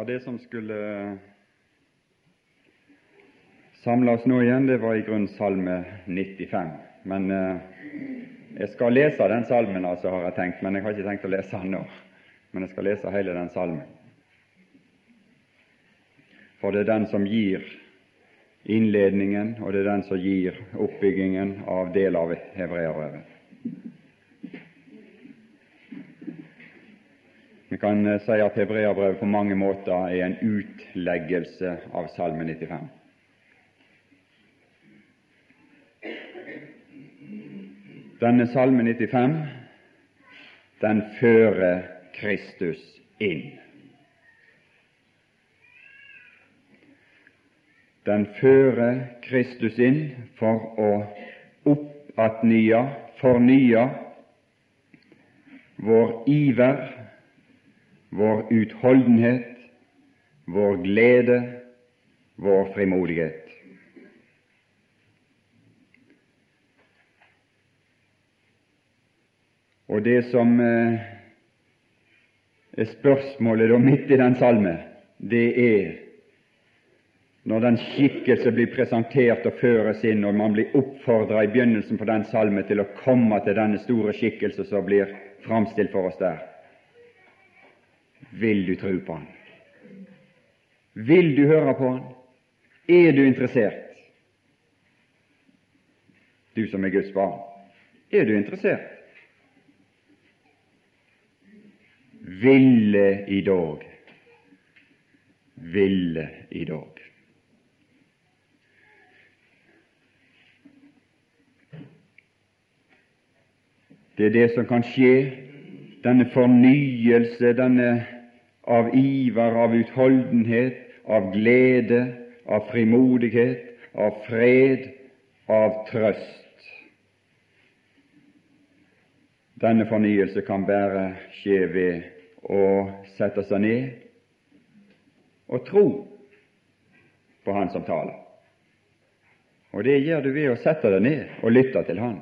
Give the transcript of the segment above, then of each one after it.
Ja, Det som skulle samle oss nå igjen, det var i grunn Salme 95. Men eh, jeg skal lese den salmen, altså, har jeg tenkt, men jeg har ikke tenkt å lese den nå. Men jeg skal lese hele den salmen. For det er den som gir innledningen, og det er den som gir oppbyggingen av del av hebreerbrevet. Vi kan eh, si at hebreabrevet på mange måter er en utleggelse av Salme 95. Denne Salme 95 den fører Kristus inn. Den fører Kristus inn for å oppatnye, fornye vår iver vår utholdenhet, vår glede, vår frimodighet. Og det som eh, er spørsmålet midt i den salme, det er når den skikkelse blir presentert og føres inn, og man blir oppfordra i begynnelsen på den salme til å komme til denne store skikkelse som blir framstilt for oss der. Vil du tro på Han? Vil du høre på Han? Er du interessert? Du som er Guds barn, er du interessert? Ville i dag, ville i dag. Det er det som kan skje, denne fornyelse, denne av iver, av utholdenhet, av glede, av frimodighet, av fred, av trøst. Denne fornyelse kan bare skje ved å sette seg ned og tro på Han som taler. Og det gjør du ved å sette deg ned og lytte til Han.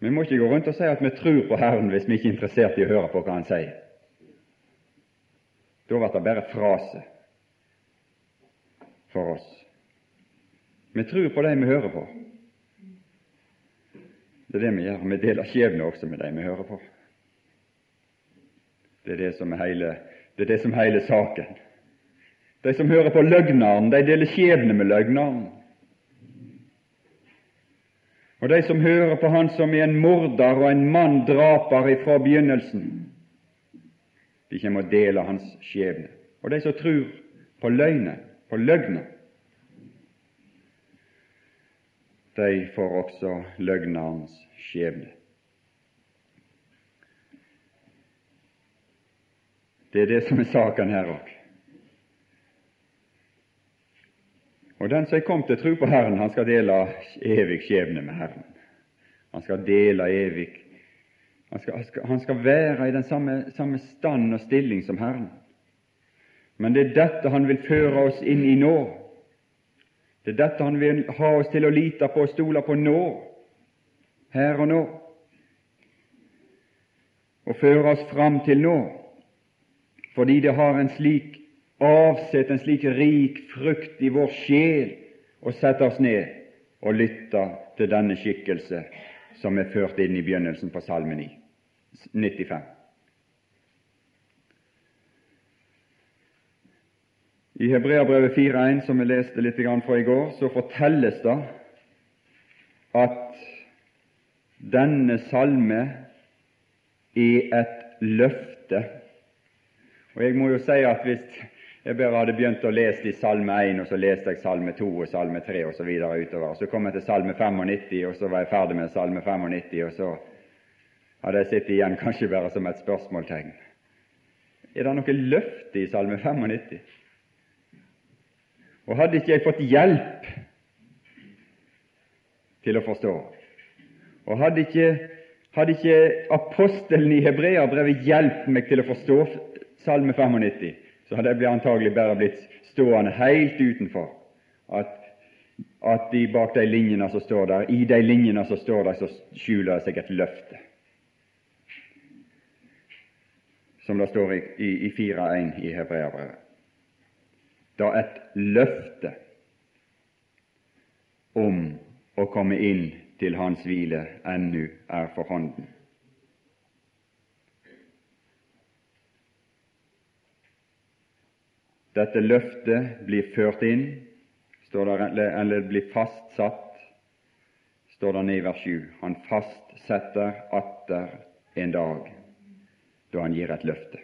Vi må ikke gå rundt og si at vi tror på Herren hvis vi ikke er interessert i å høre på hva Han sier. Da blir det bare frase for oss. Vi tror på dem vi hører på. Det er det vi gjør. Vi deler skjebne også med dem vi hører på. Det er det som er hele, det er det som er hele saken. De som hører på løgneren, de deler skjebne med løgneren. Og de som hører på Han som er en morder og en manndraper ifra begynnelsen, de kommer å dele hans skjebne. Og de som tror på løgnen, på løgna, de får også løgnerens skjebne. Det er det som er saken her òg. Og den som er kommet til tro på Herren, han skal dele evig skjebne med Herren. Han skal dele evig Han skal, han skal være i den samme, samme stand og stilling som Herren. Men det er dette Han vil føre oss inn i nå. Det er dette Han vil ha oss til å lite på og stole på nå, her og nå, og føre oss fram til nå, fordi det har en slik avsett en slik rik frukt i vår sjel og sette oss ned og lytte til denne skikkelse som er ført inn i begynnelsen på Salme 9, 95. I Hebreabrevet 4.1, som vi leste litt fra i går, så fortelles det at denne salme er et løfte. Og jeg må jo si at hvis jeg bare hadde begynt å lese i Salme 1, og så leste jeg Salme 2 og Salme 3 og så videre utover. Så kom jeg til Salme 95, og så var jeg ferdig med Salme 95, og så hadde jeg sittet igjen kanskje bare som et spørsmålstegn. Er det noe løfte i Salme 95? Og hadde ikke jeg fått hjelp til å forstå? Og hadde ikke, hadde ikke apostelen i Hebreabrevet hjulpet meg til å forstå Salme 95? Så hadde blir antagelig bare blitt stående helt utenfor. At, at de bak de linjene som står der, i de linjene som står der, så skjuler det seg et løfte. som det står i, i, i 4.1 i Hebreabrevet. Da et løfte om å komme inn til Hans hvile ennå er for hånden. Dette løftet blir ført inn, der, eller blir fastsatt, står det i vers 7. Han fastsetter atter en dag da han gir et løfte.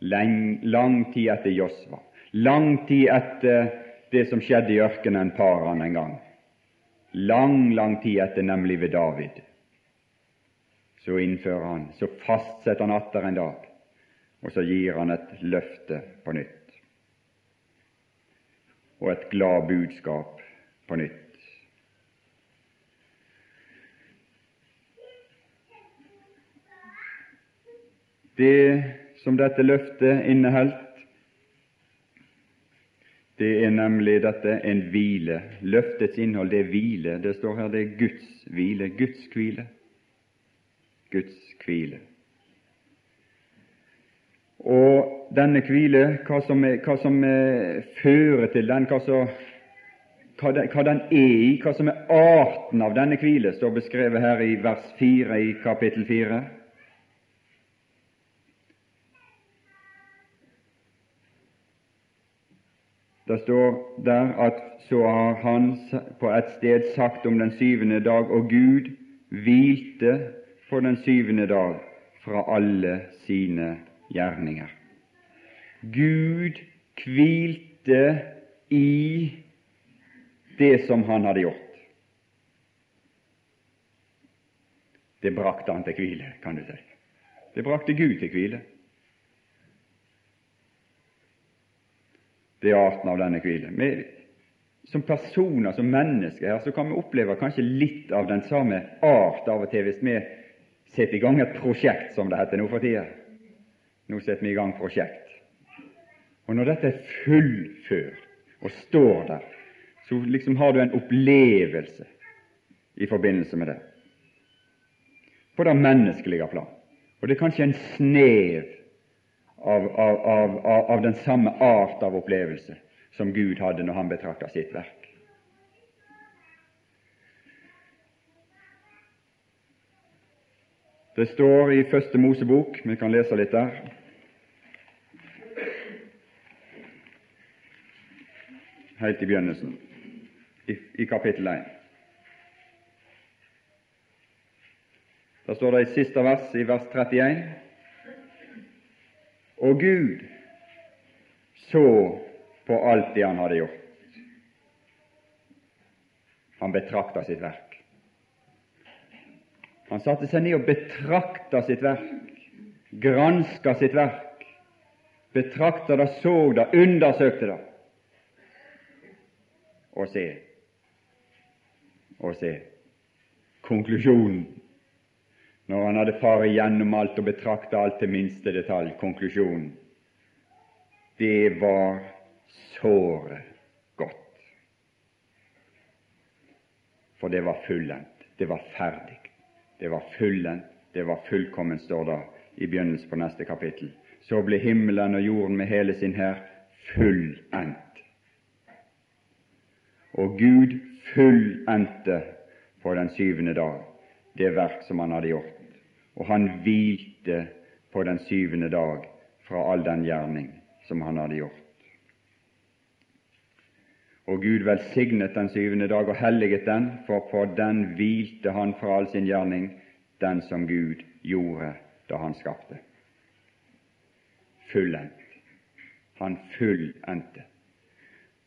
Lang, lang tid etter Josva, lang tid etter det som skjedde i ørkenen Paran en gang, lang, lang tid etter, nemlig ved David, så innfører han, så fastsetter han atter en dag og så gir han et løfte på nytt. Og et glad budskap på nytt. Det som dette løftet inneholdt, det er nemlig dette en hvile. Løftets innhold, det er hvile. Det står her det er Guds hvile. Guds hvile. Guds hvile. Og denne hvile, hva som, hva som er, fører til den, hva, så, hva, den, hva, den, er i, hva som er arten av denne hvile, står beskrevet her i vers 4 i kapittel 4. Det står der at så har han på et sted sagt om den syvende dag, og Gud hvilte på den syvende dag fra alle sine gjerninger. Gud hvilte i det som han hadde gjort. Det brakte han til hvile, kan du si. Det brakte Gud til hvile. Det er arten av denne hvile. Som personer, som mennesker her, så kan vi oppleve kanskje litt av den samme art av og til hvis vi setter i gang et prosjekt, som det heter nå for tida. Nå setter vi i gang prosjekt. Og når dette er fullført og står der, så liksom har du en opplevelse i forbindelse med det. På det menneskelige plan. Og det er kanskje en snev av, av, av, av den samme art av opplevelse som Gud hadde når han betrakta sitt verk. Det står i Første Mosebok, vi kan lese litt der. Helt i begynnelsen, i, i kapittel 1. Da står det i siste vers, i vers 31 Og Gud så på alt det han hadde gjort. Han betrakta sitt verk. Han satte seg ned og betrakta sitt verk, granska sitt verk, betrakta det, så det, undersøkte det. Og se, og se konklusjonen når han hadde faret gjennom alt og betraktet alt til minste detalj. Konklusjonen det var såre godt. For det var fullendt, det var ferdig. Det var fullendt, det var fullkomment, står det i begynnelsen på neste kapittel. Så ble himmelen og jorden med hele sin hær fullendt. Og Gud fullendte på den syvende dag det verk som han hadde gjort, og han hvilte på den syvende dag fra all den gjerning som han hadde gjort. Og Gud velsignet den syvende dag og helliget den, for på den hvilte han fra all sin gjerning, den som Gud gjorde da han skapte. Fullendt. Han fullendte.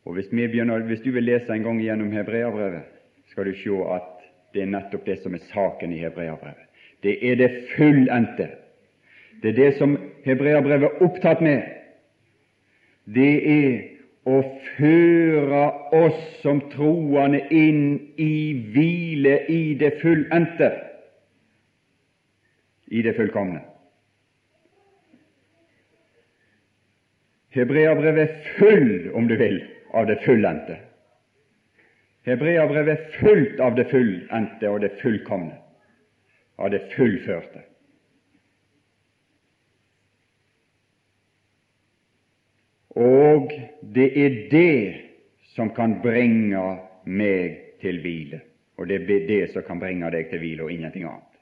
Og hvis, begynner, hvis, du vil lese en gang gjennom Hebreabrevet, skal du se at det er nettopp det som er saken i Hebreabrevet. Det er det fullendte. Det er det som Hebreabrevet er opptatt med. Det er å føre oss som troende inn i hvile i det fullendte, i det fullkomne. Hebreabrevet er full, om du vil, av det fullendte. Hebreabrevet er fullt av det fullendte og det fullkomne, av det fullførte. Og det er det som kan bringe meg til hvile. Og det er det som kan bringe deg til hvile, og ingenting annet.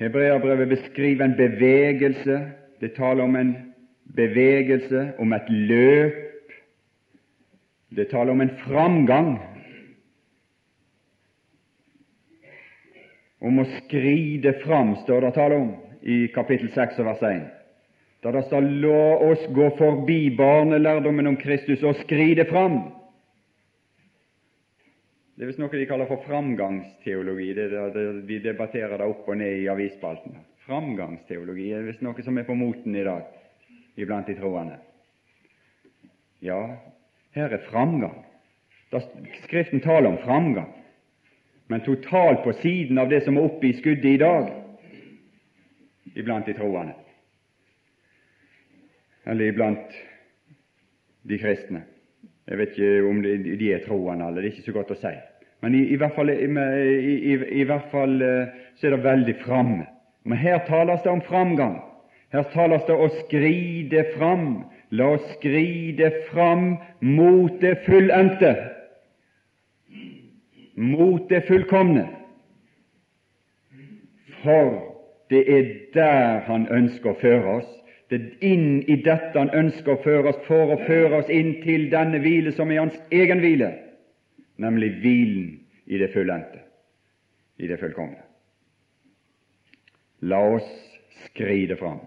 Hebreabrevet beskriver en bevegelse. Det taler om en bevegelse, om et løp. Det taler om en framgang. Om å skride fram, står det tale om i kapittel 6 vers 1. Da det står 'la oss gå forbi barnelærdommen om Kristus og skride fram'. Det er visst noe de kaller for framgangsteologi. Det er det, vi debatterer det opp og ned i avisspaltene. Framgangsteologi er visst noe som er på moten i dag iblant de troende. Ja, her er framgang. Da Skriften taler om framgang, men totalt på siden av det som er oppe i skuddet i dag iblant de troende, eller iblant de kristne. Jeg vet ikke om de er troende eller det er ikke så godt å si. Men i, i, hvert, fall, i, i hvert, fall, eh, så er det veldig framme. Men her tales det om framgang. Her tales det å skride fram. La oss skride fram mot det fullendte, mot det fullkomne. For det er der Han ønsker å føre oss. Det er inn i dette Han ønsker å føre oss for å føre oss inn til denne hvile som er Hans egen hvile, nemlig hvilen i det fullendte, i det fullkomne. La oss skride fram.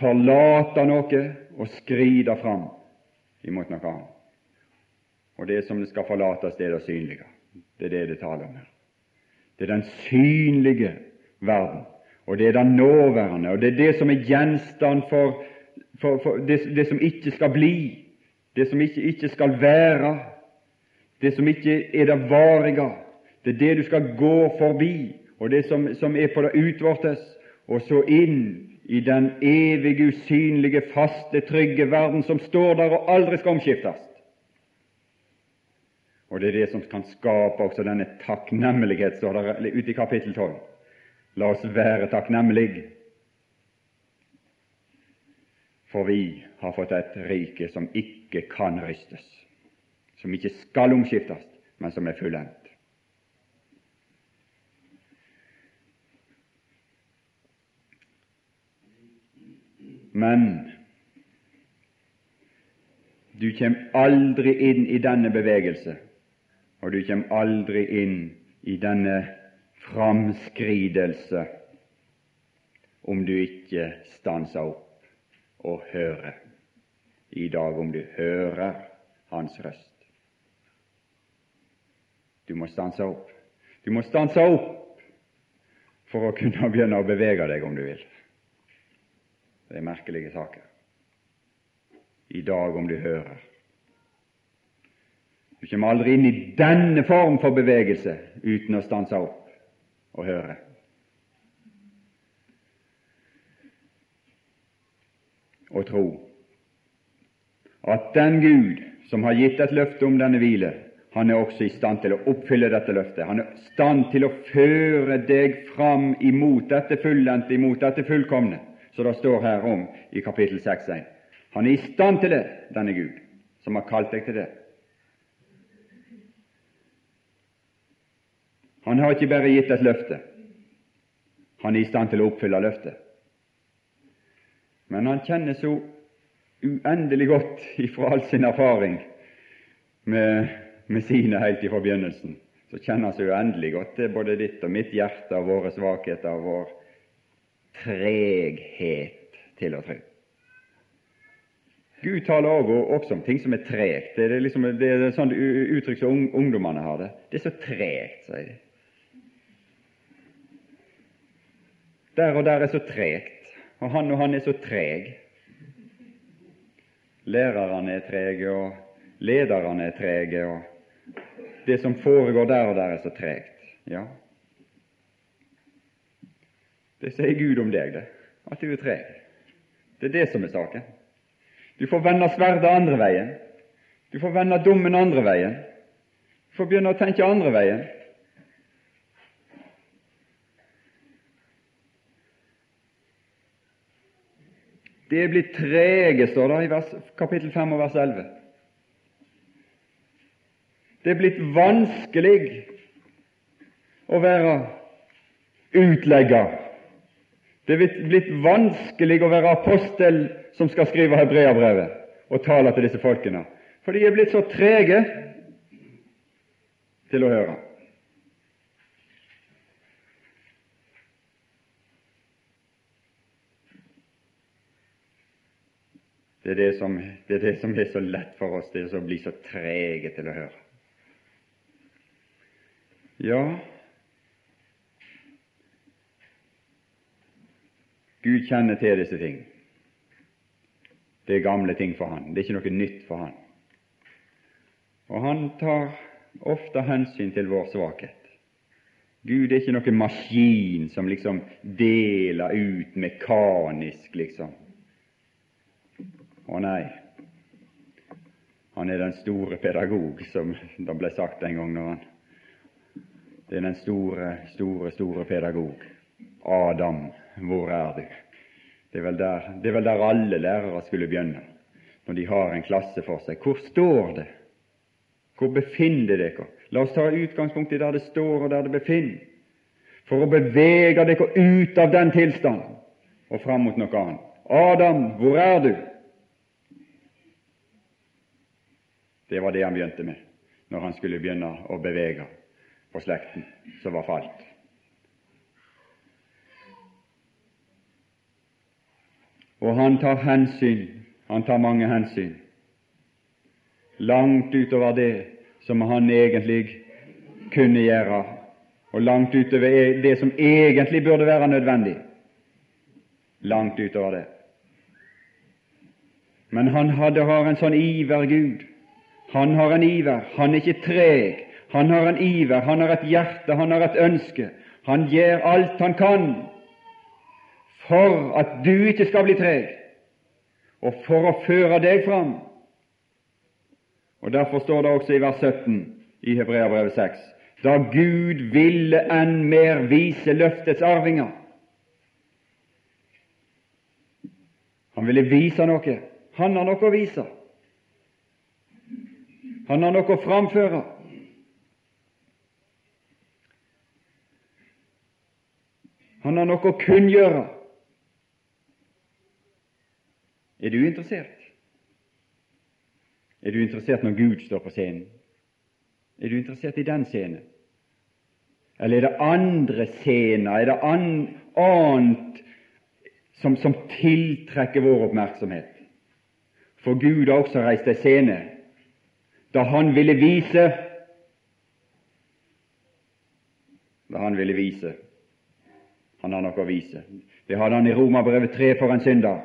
Forlate noe og skride fram imot noe annet. Og det som det skal forlates, det er det synlige. Det er det det taler om her. Det er den synlige verden, og det er den nåværende, og det er det som er gjenstand for, for, for det, det, som ikke skal bli, det som ikke, ikke skal være, det som ikke er det varige. Det er det du skal gå forbi, og det som, som er på det utvortes, og så inn i den evige, usynlige, faste, trygge verden som står der og aldri skal omskiftes. Og det er det som kan skape også denne takknemlighet, står der ute i kapittel 12. La oss være takknemlige, for vi har fått et rike som ikke kan rystes, som ikke skal omskiftes, men som er fullendt. Men du kommer aldri inn i denne bevegelse og du kommer aldri inn i denne framskridelse om du ikke stanser opp og hører i dag, om du hører Hans røst. Du må stanse opp. Du må stanse opp for å kunne begynne å bevege deg, om du vil. Det er merkelige saker. I dag, om du hører. Du kommer aldri inn i denne form for bevegelse uten å stanse opp og høre. Og tro at den Gud som har gitt et løfte om denne hvile, han er også i stand til å oppfylle dette løftet. Han er i stand til å føre deg fram imot dette fullendte, imot dette fullkomne, så det står her om i kapittel 6.1. Han er i stand til det, denne Gud, som har kalt deg til det. Han har ikke bare gitt et løfte, han er i stand til å oppfylle løftet. Men han kjenner så uendelig godt ifra all sin erfaring med, med sine helt ifra begynnelsen, så kjenner han så uendelig godt til både ditt og mitt hjerte og våre svakheter og vår treghet til å tro. Gud taler også om ting som er tregt. Det er, liksom, det er sånn uttrykk som ungdommene har det. Det er så tregt, sier de. Der og der er så tregt, og han og han er så treg. Lærerne er trege, og lederne er trege, og det som foregår der og der, er så tregt. Ja, det sier Gud om deg, det, at du er treg. Det er det som er saken. Du får vende sverdet andre veien. Du får vende dommen andre veien. Du får begynne å tenke andre veien. Det er blitt trege, står det i vers, kapittel 5 og vers 11. Det er blitt vanskelig å være utlegger. Det er blitt vanskelig å være apostel som skal skrive hebreabrevet og tale til disse folkene, for de er blitt så trege til å høre. Det er det, som, det er det som er så lett for oss, det er å bli så trege til å høre. Ja, Gud kjenner til disse ting. Det er gamle ting for han. Det er ikke noe nytt for han. Og han tar ofte hensyn til vår svakhet. Gud er ikke noen maskin som liksom deler ut mekanisk, liksom. Å nei, han er den store pedagog, som det ble sagt en gang når han Det er den store, store, store pedagog. Adam, hvor er du? Det er der, det er vel der alle lærere skulle begynne, når de har en klasse for seg. Hvor står det? Hvor befinner dere? La oss ta utgangspunkt i der det står, og der det befinner, for å bevege dere ut av den tilstanden og fram mot noe annet. Adam, hvor er du? Det var det han begynte med når han skulle begynne å bevege på slekten som var falt. Og han tar hensyn, han tar mange hensyn, langt utover det som han egentlig kunne gjøre, og langt utover det som egentlig burde være nødvendig. Langt utover det. Men han hadde har en sånn iver Gud han har en iver, han er ikke treg. Han har en iver, han har et hjerte, han har et ønske. Han gjør alt han kan for at du ikke skal bli treg, og for å føre deg fram. Og Derfor står det også i vers 17 i Hebreabrevet 6 da Gud ville enn mer vise løftets arvinger. Han ville vise noe. Han har noe å vise. Han har noe å framføre. Han har noe å kunngjøre. Er du interessert? Er du interessert når Gud står på scenen? Er du interessert i den scenen? Eller er det andre scener, er det annet som, som tiltrekker vår oppmerksomhet? For Gud har også reist ei scene da han ville vise Da han ville vise Han har noe å vise. Det hadde han i Romerbrevet 3 for en synder.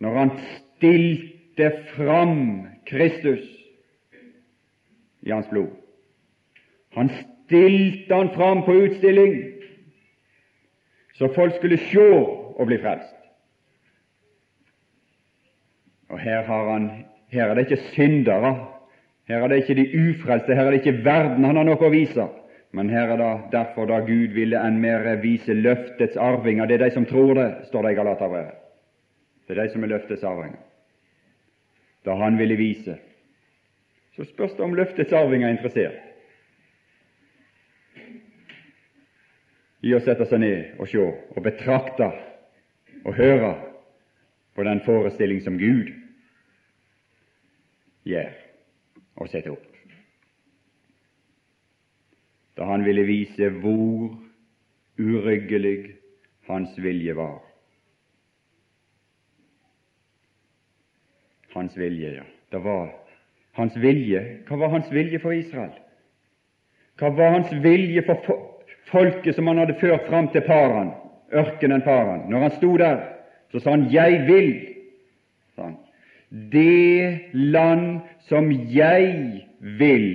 Når han stilte fram Kristus i hans blod. Han stilte han fram på utstilling, så folk skulle se og bli frelst. Og her, han, her er det ikke syndere her er det ikke de ufrelste, her er det ikke verden han har noe å vise. Men her er det derfor da Gud ville enn mer vise løftets arvinger. Det er de som tror det, står det i Galaterbrevet. Det er de som er løftets arvinger. Da han ville vise, så spørs det om løftets arvinger er interessert i å sette seg ned og se og betrakte og høre på den forestilling som Gud gjør og sette opp. Da han ville vise hvor uryggelig hans vilje var. Hans vilje, ja. Det var hans vilje. Hva var hans vilje for Israel? Hva var hans vilje for folket som han hadde ført fram til Paran, ørkenen Paran? Når han sto der, så sa han 'Jeg vil', sa han det land som jeg vil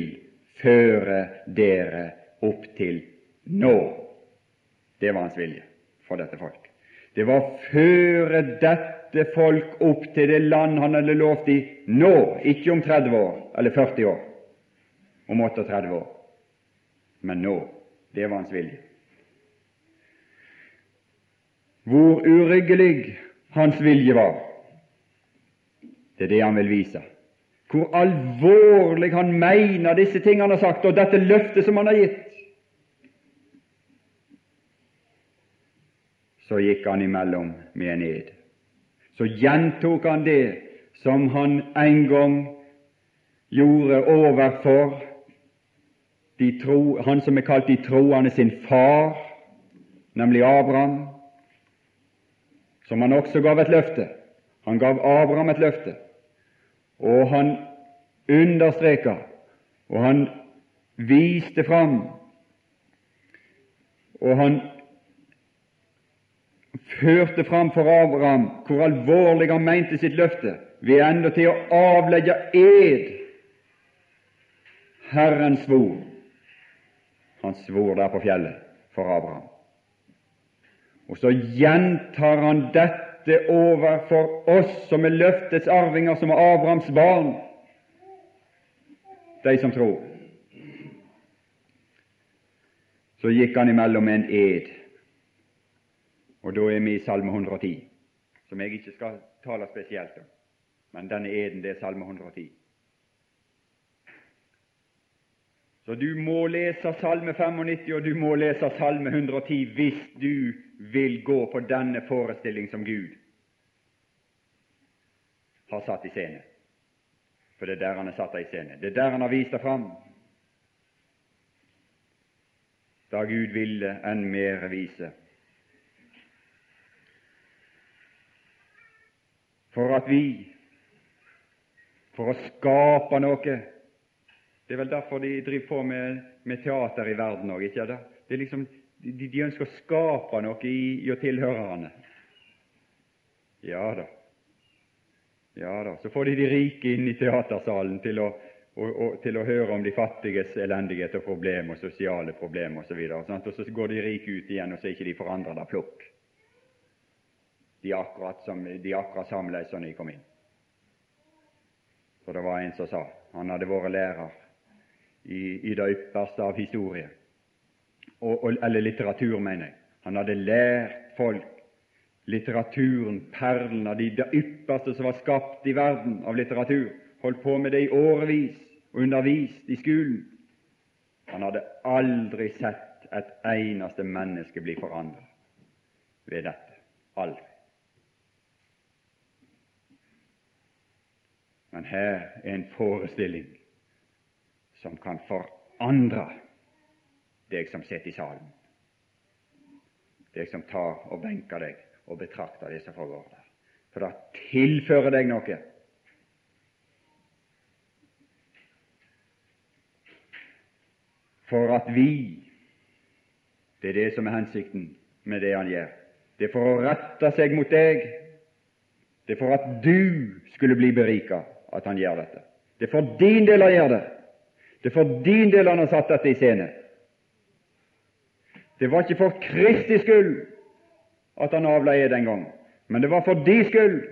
føre dere opp til nå. Det var hans vilje for dette folk. Det var å føre dette folk opp til det land han hadde lovt i nå, ikke om 30 år eller 40 år, om 38 år, men nå. Det var hans vilje. Hvor uryggelig hans vilje var. Det er det han vil vise. Hvor alvorlig han mener disse tingene han har sagt, og dette løftet som han har gitt. Så gikk han imellom med en ed. Så gjentok han det som han en gang gjorde overfor tro, han som er kalt de troende sin far, nemlig Abraham, som han også gav et løfte. Han gav Abraham et løfte, og han understreka, og han viste fram, og han førte fram for Abraham hvor alvorlig han mente sitt løfte, ved enda til å avlegge ed. Herren svor. Han svor der på fjellet for Abraham. Og så gjentar han dette overfor oss som er løftets arvinger, som er Abrahams barn, de som tror. Så gikk han imellom en ed, og da er vi i Salme 110, som jeg ikke skal tale spesielt om, men denne eden, det er Salme 110. Så du må lese Salme 95, og du må lese Salme 110 hvis du vil gå på denne forestilling som Gud har satt i scene. For det er der han har satt deg i scene. Det er der han har vist deg fram. Da Gud ville enn mer vise. For at vi, for å skape noe det er vel derfor de driver på med, med teater i verden òg, ikke det? det er liksom, de, de, ønsker å skape noe i, i tilhørerne. Ja da. Ja da. Så får de de rike inn i teatersalen til å, og, og, til å høre om de fattiges elendighet og problemer, og sosiale problemer osv. Og, så og så går de rike ut igjen, og så er ikke de forandra da plukk. De akkurat, som, akkurat samleis som de kom inn. For det var en som sa Han hadde vært lærer i, i det ypperste av historie, og, og, eller litteratur, mener jeg. Han hadde lært folk litteraturen, perlen av de, det ypperste som var skapt i verden av litteratur. Holdt på med det i årevis og undervist i skolen. Han hadde aldri sett et eneste menneske bli forandret ved dette. Aldri. Men her er en forestilling som kan forandre deg som sitter i salen, deg som tar og benker deg og betrakter det som foregår der. For det tilfører deg noe. For at vi Det er det som er hensikten med det han gjør. Det er for å rette seg mot deg. Det er for at du skulle bli berika at han gjør dette. Det er for din del han gjør det. Det er for din del han har satt dette i scene. Det var ikke for Kristi skyld at han avla ed den gang, men det var for de skyld.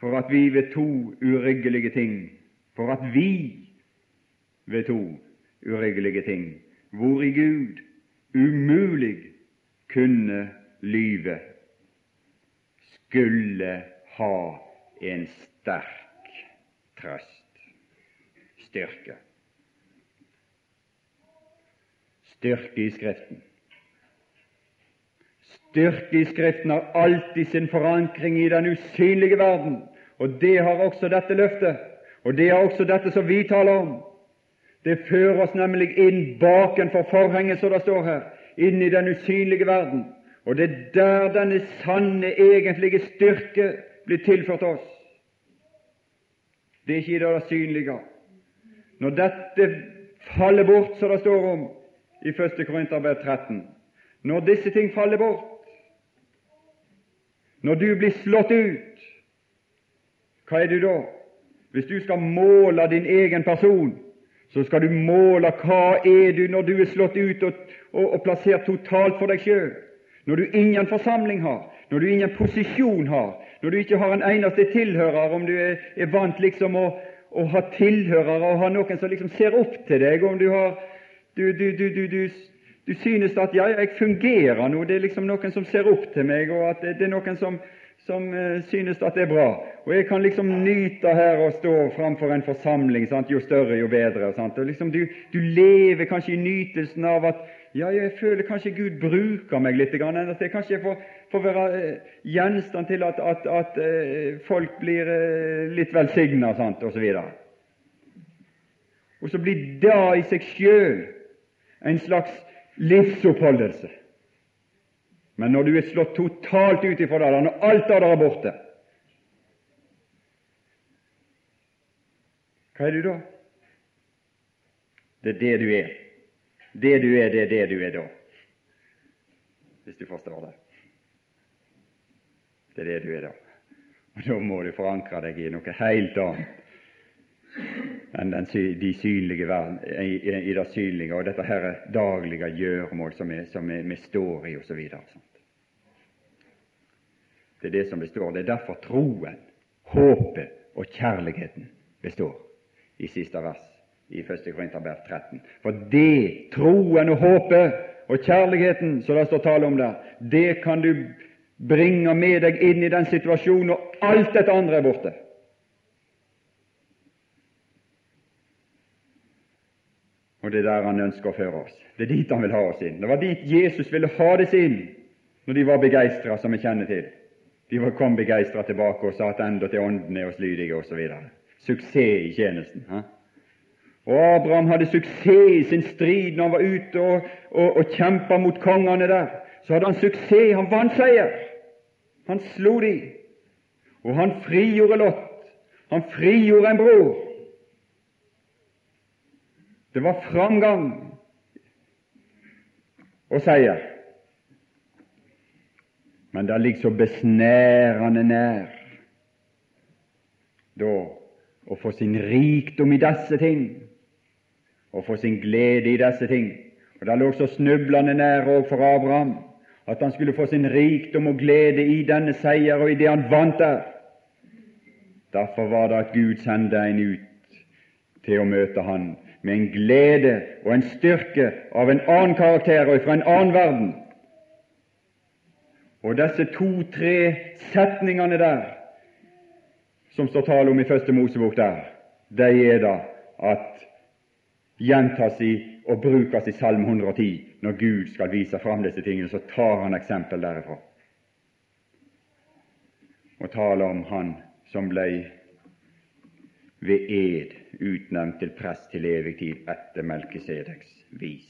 For at vi ved to uryggelige ting, for at vi ved to uryggelige ting, hvor i Gud umulig kunne lyve, skulle ha en sterk trøst, styrke. Styrke i Skriften. Styrke i Skriften har alltid sin forankring i den usynlige verden, og det har også dette løftet, og det er også dette som vi taler om. Det fører oss nemlig inn bakenfor forhenget, som det står her, inn i den usynlige verden. Og det er der denne sanne, egentlige styrke blir tilført oss. Det er ikke i det synlige. Når dette faller bort, som det står om i 1. Korinterbrev 13 Når disse ting faller bort, når du blir slått ut, hva er du da? Hvis du skal måle din egen person, så skal du måle hva er du når du er slått ut og, og, og plassert totalt for deg sjøl. Når du ingen forsamling har, når du ingen posisjon har, når du ikke har en eneste tilhører, om du er, er vant liksom å, å, ha tilhørere og ha noen som liksom ser opp til deg, om du har du, du, du, du synes at ja, jeg fungerer nå, det er liksom noen som ser opp til meg, og at det er noen som, som uh, synes at det er bra. Og jeg kan liksom nyte her og stå framfor en forsamling, sant? jo større, jo bedre. Sant? Og liksom du lever kanskje i nytelsen av at ja, jeg føler kanskje Gud bruker meg litt, at jeg kanskje får, får være uh, gjenstand til at, at, at uh, folk blir litt velsigna. Og, og så blir det i seg sjøl en slags livsoppholdelse. Men når du er slått totalt ut ifra det, når alt av det er borte, hva er du da? Det er det du er. Det du er, det er det du er da. Hvis du forstår det. Det er det du er da. Og Da må du forankre deg i noe helt annet enn den, de synlige verden, i, i, det synlige og dette her daglige gjøremål som, er, som vi står i, osv. Det er det som består. Det er derfor troen, håpet og kjærligheten består i siste vers i 1. Korinterbrev 13. For det, troen og håpet og kjærligheten som det står tale om der, det kan du bringe med deg inn i den situasjonen når alt dette andre er borte. Og det er der han ønsker å føre oss. Det er dit han vil ha oss inn. Det var dit Jesus ville ha oss inn når de var begeistra, som vi kjenner til. De kom begeistra tilbake og sa enda til ånden er oss lydige, osv. Suksess i tjenesten. Ha? Og Abraham hadde suksess i sin strid når han var ute og, og, og kjempa mot kongene der. Så hadde han suksess. Han vant seier. Han slo de. Og han frigjorde Lot. Han frigjorde en bror. Det var framgang og seier. Men det ligger så besnærende nær da å få sin rikdom i disse ting, og få sin glede i disse ting. Og Det lå så snublende nær òg for Abraham at han skulle få sin rikdom og glede i denne seier og i det han vant der. Derfor var det at Gud sendte en ut til å møte han med en glede og en styrke av en annen karakter og fra en annen verden. Og disse to-tre setningene der som står tale om i Første Mosebok der, de er da at gjentas i og brukes i Salme 110 når Gud skal vise fram disse tingene. Så tar han eksempel derifra og taler om Han som ble ved ed utnevnt til prest til evig tid etter Melkisedeks vis.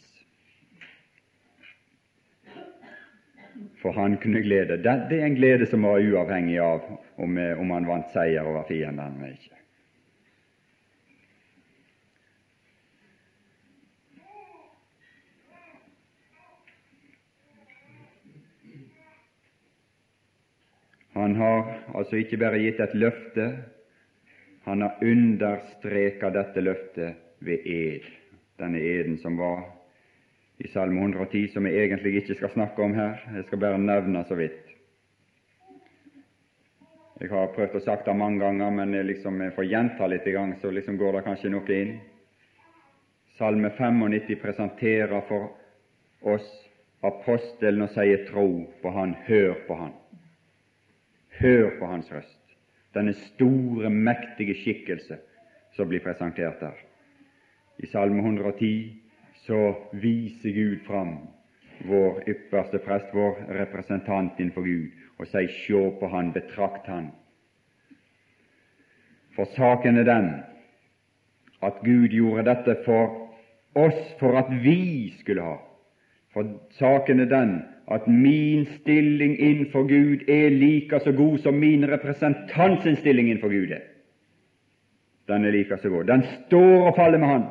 For han kunne glede. Det er en glede som var uavhengig av om, om han vant seier over fiendene eller ikke. Han har altså ikke bare gitt et løfte, han har understreket dette løftet ved ed, denne eden som var i Salme 110, som jeg egentlig ikke skal snakke om her. Jeg skal bare nevne så vidt. Jeg har prøvd å sagt det mange ganger, men jeg, liksom, får gjenta litt, i gang, så liksom går det kanskje noe inn. Salme 95 presenterer for oss apostelen og sier tro på Han, hør på Han. Hør på Hans røst denne store, mektige skikkelse som blir presentert der. I Salme 110 så viser Gud fram vår ypperste prest, vår representant innenfor Gud, og sier sjå på han, betrakt han. For saken er den at Gud gjorde dette for oss for at vi skulle ha. For saken er den at min stilling innenfor Gud er like så god som min representants stilling innenfor Gud er. Den er like så god. Den står og faller med Han.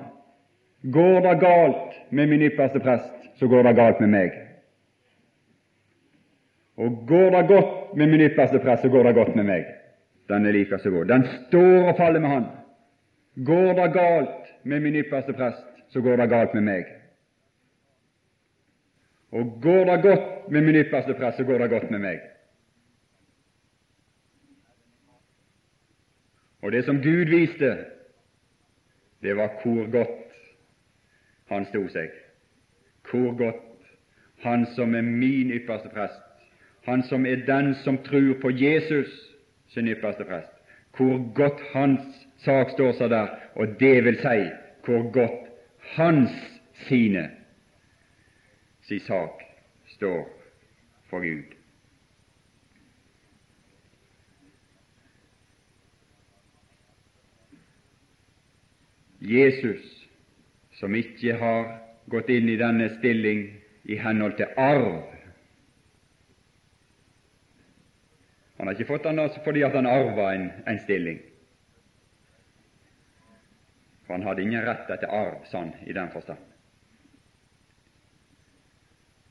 Går det galt med min ypperste prest, så går det galt med meg. Og går det godt med min ypperste prest, så går det godt med meg. Den er like så god. Den står og faller med Han. Går det galt med min ypperste prest, så går det galt med meg. Og går det godt med min ypperste prest, så går det godt med meg. Og det som Gud viste, det var hvor godt han sto seg, hvor godt han som er min ypperste prest, han som er den som tror på Jesus sin ypperste prest, hvor godt hans sak står seg der, og det vil si hvor godt hans sine si sak står for Gud. Jesus, som ikke har gått inn i denne stilling i henhold til arv Han har ikke fått den altså fordi han arva en, en stilling. For han hadde ingen rett etter arv, sånn i den forstand.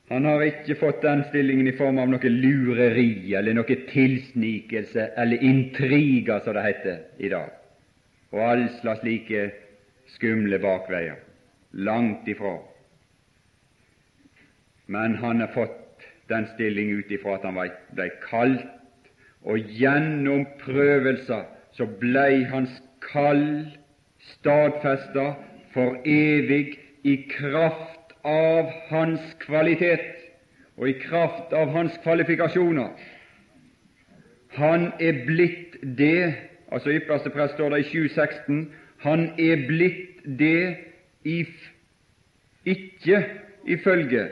Han har ikke fått den stillingen i form av noe lureri eller noe tilsnikelse eller intriger, som det heter i dag, og all slags like skumle bakveier. Langt ifra. Men han har fått den stilling ut ifra at han ble kalt, og gjennom prøvelser så blei hans kall stadfesta for evig i kraft av hans kvalitet og i kraft av hans kvalifikasjoner. Han er blitt det altså Ypperste prest står det i 716 han er blitt det i, ikke ifølge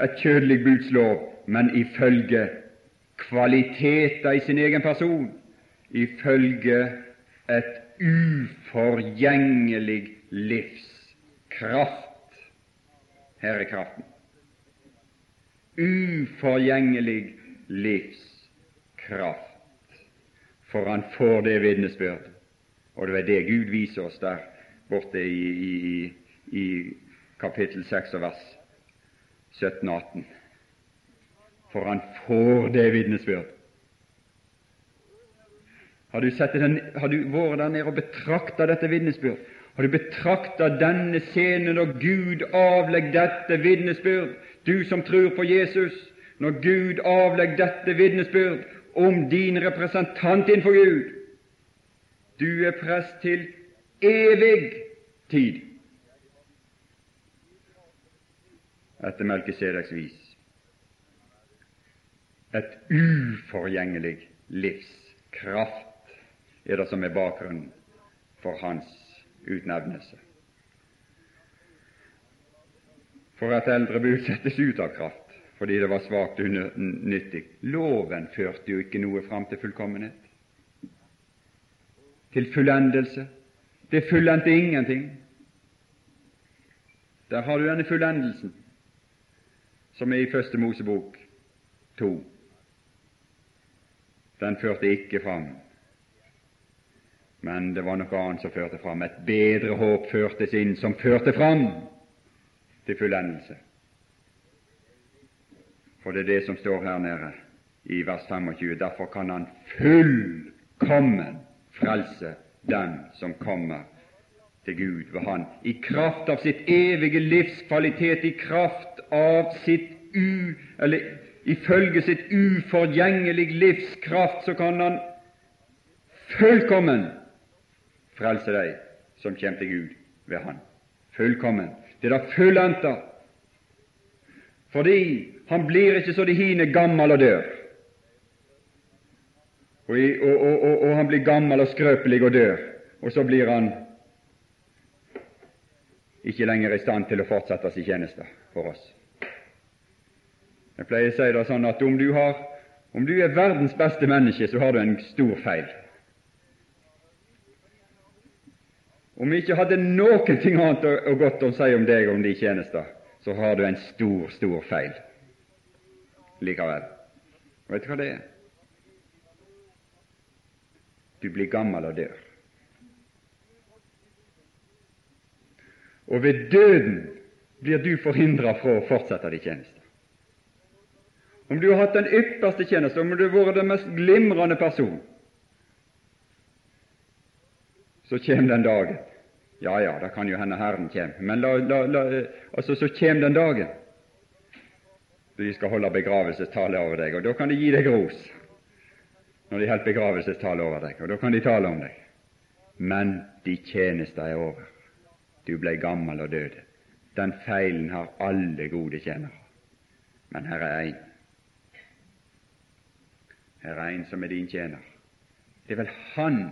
et kjødelig budslov, men ifølge kvaliteter i sin egen person, ifølge et uforgjengelig livskraft er kraften. Uforgjengelig livskraft. For han får det vitnesbyrd. Og det er det Gud viser oss der borte i, i, i kapittel 6 og vers 17 og 18. For han får det vitnesbyrd. Har du, den, har du vært der nede og betrakta dette vitnesbyrd? Har du betrakter denne scenen når Gud avlegger dette vitnesbyrd, du som tror på Jesus, når Gud avlegger dette vitnesbyrd om din representant innenfor Gud? Du er prest til evig tid etter Melkisedeks vis. Et uforgjengelig livskraft er det som er bakgrunnen for hans utnevnelse. For at eldre bud settes ut av kraft fordi det var svakt unyttig. Loven førte jo ikke noe fram til fullkommenhet, til fullendelse. Det fullendte ingenting. Der har du denne fullendelsen, som er i Første Mosebok to. Den førte ikke fram men det var noe annet som førte fram. Et bedre håp førtes inn, som førte fram til fullendelse. For det er det som står her nede i vers 25. Derfor kan Han fullkommen frelse dem som kommer til Gud ved Han, i kraft av sitt evige livskvalitet, i kraft av sitt u... eller ifølge sitt uforgjengelig livskraft, så kan Han fullkommen frelse deg som kommer til Gud ved Han. Fullkommen. Det er det fullendte. Fordi han blir ikke så de hine gammel og dør. Og, og, og, og, han blir gammel og skrøpelig og dør, og så blir han ikke lenger i stand til å fortsette sin tjeneste for oss. Jeg pleier å si det sånn at om du, har, om du er verdens beste menneske, så har du en stor feil. Om vi ikke hadde noe annet og godt å si om deg og om de tjenester, så har du en stor, stor feil likevel. Vet du hva det er? Du blir gammel og dør. Og ved døden blir du forhindra fra å fortsette de tjenester. Om du har hatt den ypperste tjeneste, om du har vært den mest glimrende person, så kommer den dagen. Ja, ja, det kan jo hende Herren kommer, men la, la, la, altså, så kommer den dagen de skal holde begravelsestale over deg, og da kan de gi deg ros når de holder begravelsestale over deg, og da kan de tale om deg. Men de tjeneste er over. Du ble gammel og døde. Den feilen har alle gode tjenere. Men her er én. Her er en som er din tjener. Det er vel Han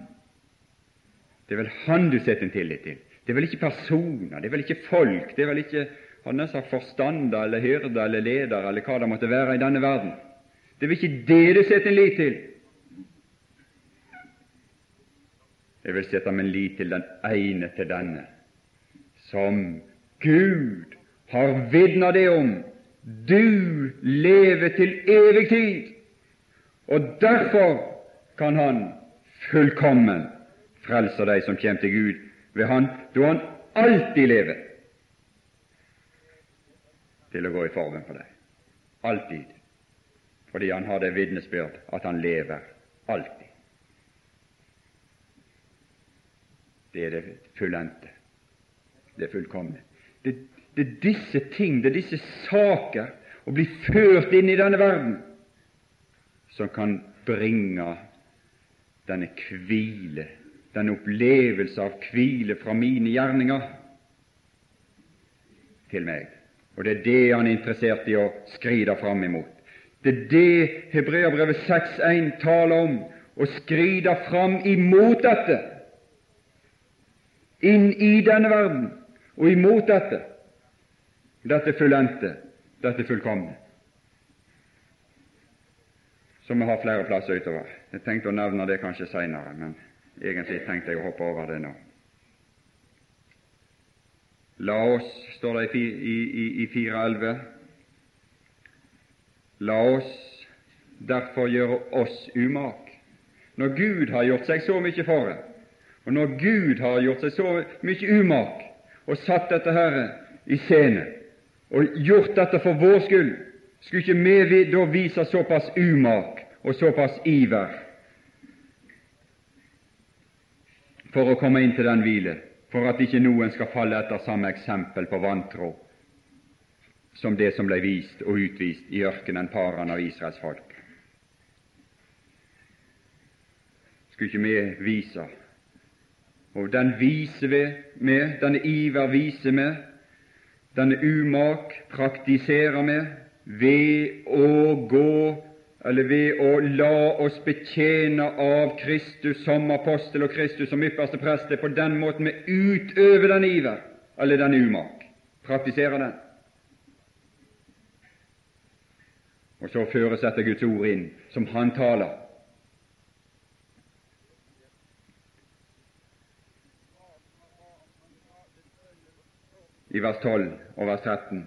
Det er vel Han du setter en tillit til. Det er vel ikke personer, det er vel ikke folk, det er vel ikke han er sagt forstander eller hyrder eller leder eller hva det måtte være i denne verden. Det er vel ikke det du setter en lit til. Jeg vil sette min lit til den ene til denne, som Gud har vitna det om. Du lever til evig tid, og derfor kan Han fullkommen frelse de som kommer til Gud ved Han, da Han alltid lever til å gå i forbønn for deg. Alltid. Fordi Han har det vitnesbyrd at Han lever alltid. det er det fullendte, det fullkomne. Det, det, er disse ting, det er disse saker, å bli ført inn i denne verden, som kan bringe denne hvile, denne opplevelse av hvile fra mine gjerninger, til meg. Og det er det han er interessert i å skride fram imot. Det er det Hebreabrevet 6.1 taler om, å skride fram imot dette inn i denne verden og imot dette, dette fullendte, dette fullkomne, som vi har flere plasser utover. Jeg tenkte å nevne det kanskje seinere, men egentlig tenkte jeg å hoppe over det nå. La oss, står det i, i, i 4.11, la oss derfor gjøre oss umak. Når Gud har gjort seg så mye for det, og når Gud har gjort seg så mye umak og satt dette her i scene og gjort dette for vår skyld, skulle ikke vi da vise såpass umak og såpass iver for å komme inn til den hvile, for at ikke noen skal falle etter samme eksempel på vantro som det som ble vist og utvist i ørkenen Paran av Israels folk. Skulle ikke vi vise og den viser vi med, denne iver viser vi, denne umak praktiserer vi ved å gå eller ved å la oss betjene av Kristus som apostel og Kristus som ypperste prest. Det er på den måten vi utøver den iver, eller den umak, praktiserer den. Og så føres dette Guds ord inn, som Han taler. i vers 12 og vers 13,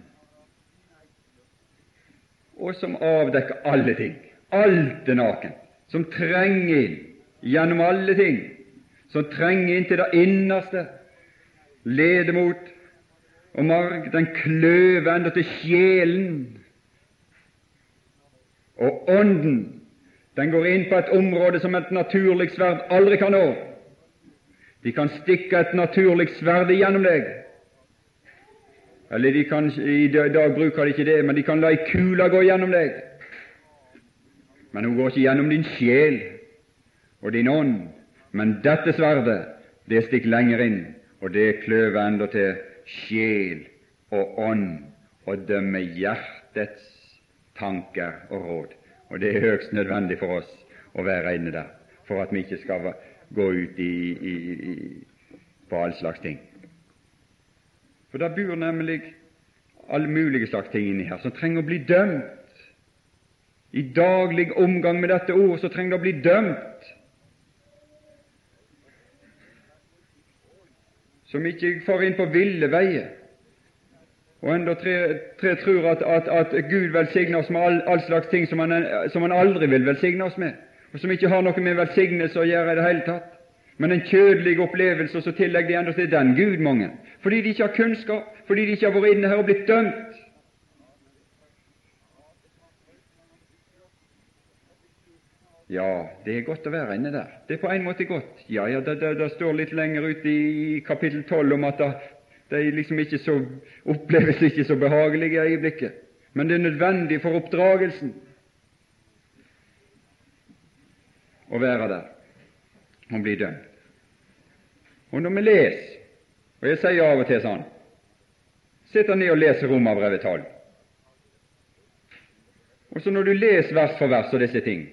og som avdekker alle ting. Alt er naken, som trenger inn gjennom alle ting, som trenger inn til det innerste, ledemot og marg, den kløver enda til sjelen. Og Ånden, den går inn på et område som et naturlig sverd aldri kan nå. De kan stikke et naturlig sverd igjennom deg, eller de kan, I dag bruker de ikke det, men de kan la ei kule gå gjennom deg. Men hun går ikke gjennom din sjel og din ånd. Men dette sverdet, det stikker lenger inn, og det kløver enda til sjel og ånd og dømmer hjertets tanker og råd. Og det er høyst nødvendig for oss å være inne der, for at vi ikke skal gå ut i, i, i, på all slags ting. For det bor nemlig alle mulige slags ting inni her som trenger å bli dømt. I daglig omgang med dette ordet, så trenger det å bli dømt. Som ikke får inn på ville veier, og enda tre, tror at, at, at, Gud velsigner oss med all, all slags ting som han, som han aldri vil velsigne oss med, og som ikke har noe med velsignelse å gjøre i det hele tatt men en kjødelig opplevelse, og så tillegger de enda til den Gud mange, fordi de ikke har kunnskap, fordi de ikke har vært inne her og blitt dømt. Ja, det er godt å være inne der. Det er på en måte godt. Ja, ja, det, det, det står litt lenger ute i kapittel 12 om at det liksom ikke så, oppleves ikke så behagelig i øyeblikket, men det er nødvendig for oppdragelsen å være der og bli dømt. Og når vi leser, og jeg sier av og til sånn Sitt ned og leser Romerbrevet 12. Og så når du leser vers for vers og disse ting,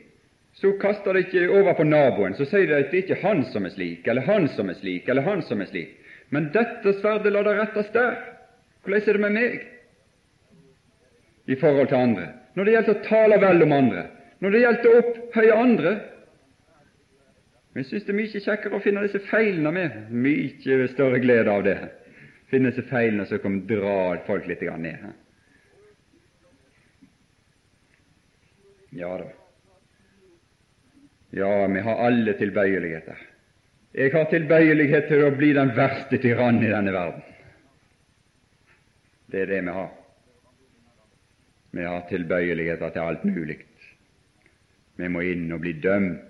så kaster det ikke over på naboen, så sier det at det ikke er han som er slik, eller han som er slik, eller han som er slik. Men dette sverdet lar det rettes der. Hvordan er det med meg i forhold til andre? Når det gjelder å tale vel om andre, når det gjelder å opphøye andre jeg synes det er mye kjekkere å finne disse feilene med. Mye større glede av det. Finne disse feilene som kan dra folk litt ned. Ja da. Ja, vi har alle tilbøyeligheter. Jeg har tilbøyelighet til å bli den verste tyrann i denne verden. Det er det vi har. Vi har tilbøyeligheter til alt mulig. Vi må inn og bli dømt.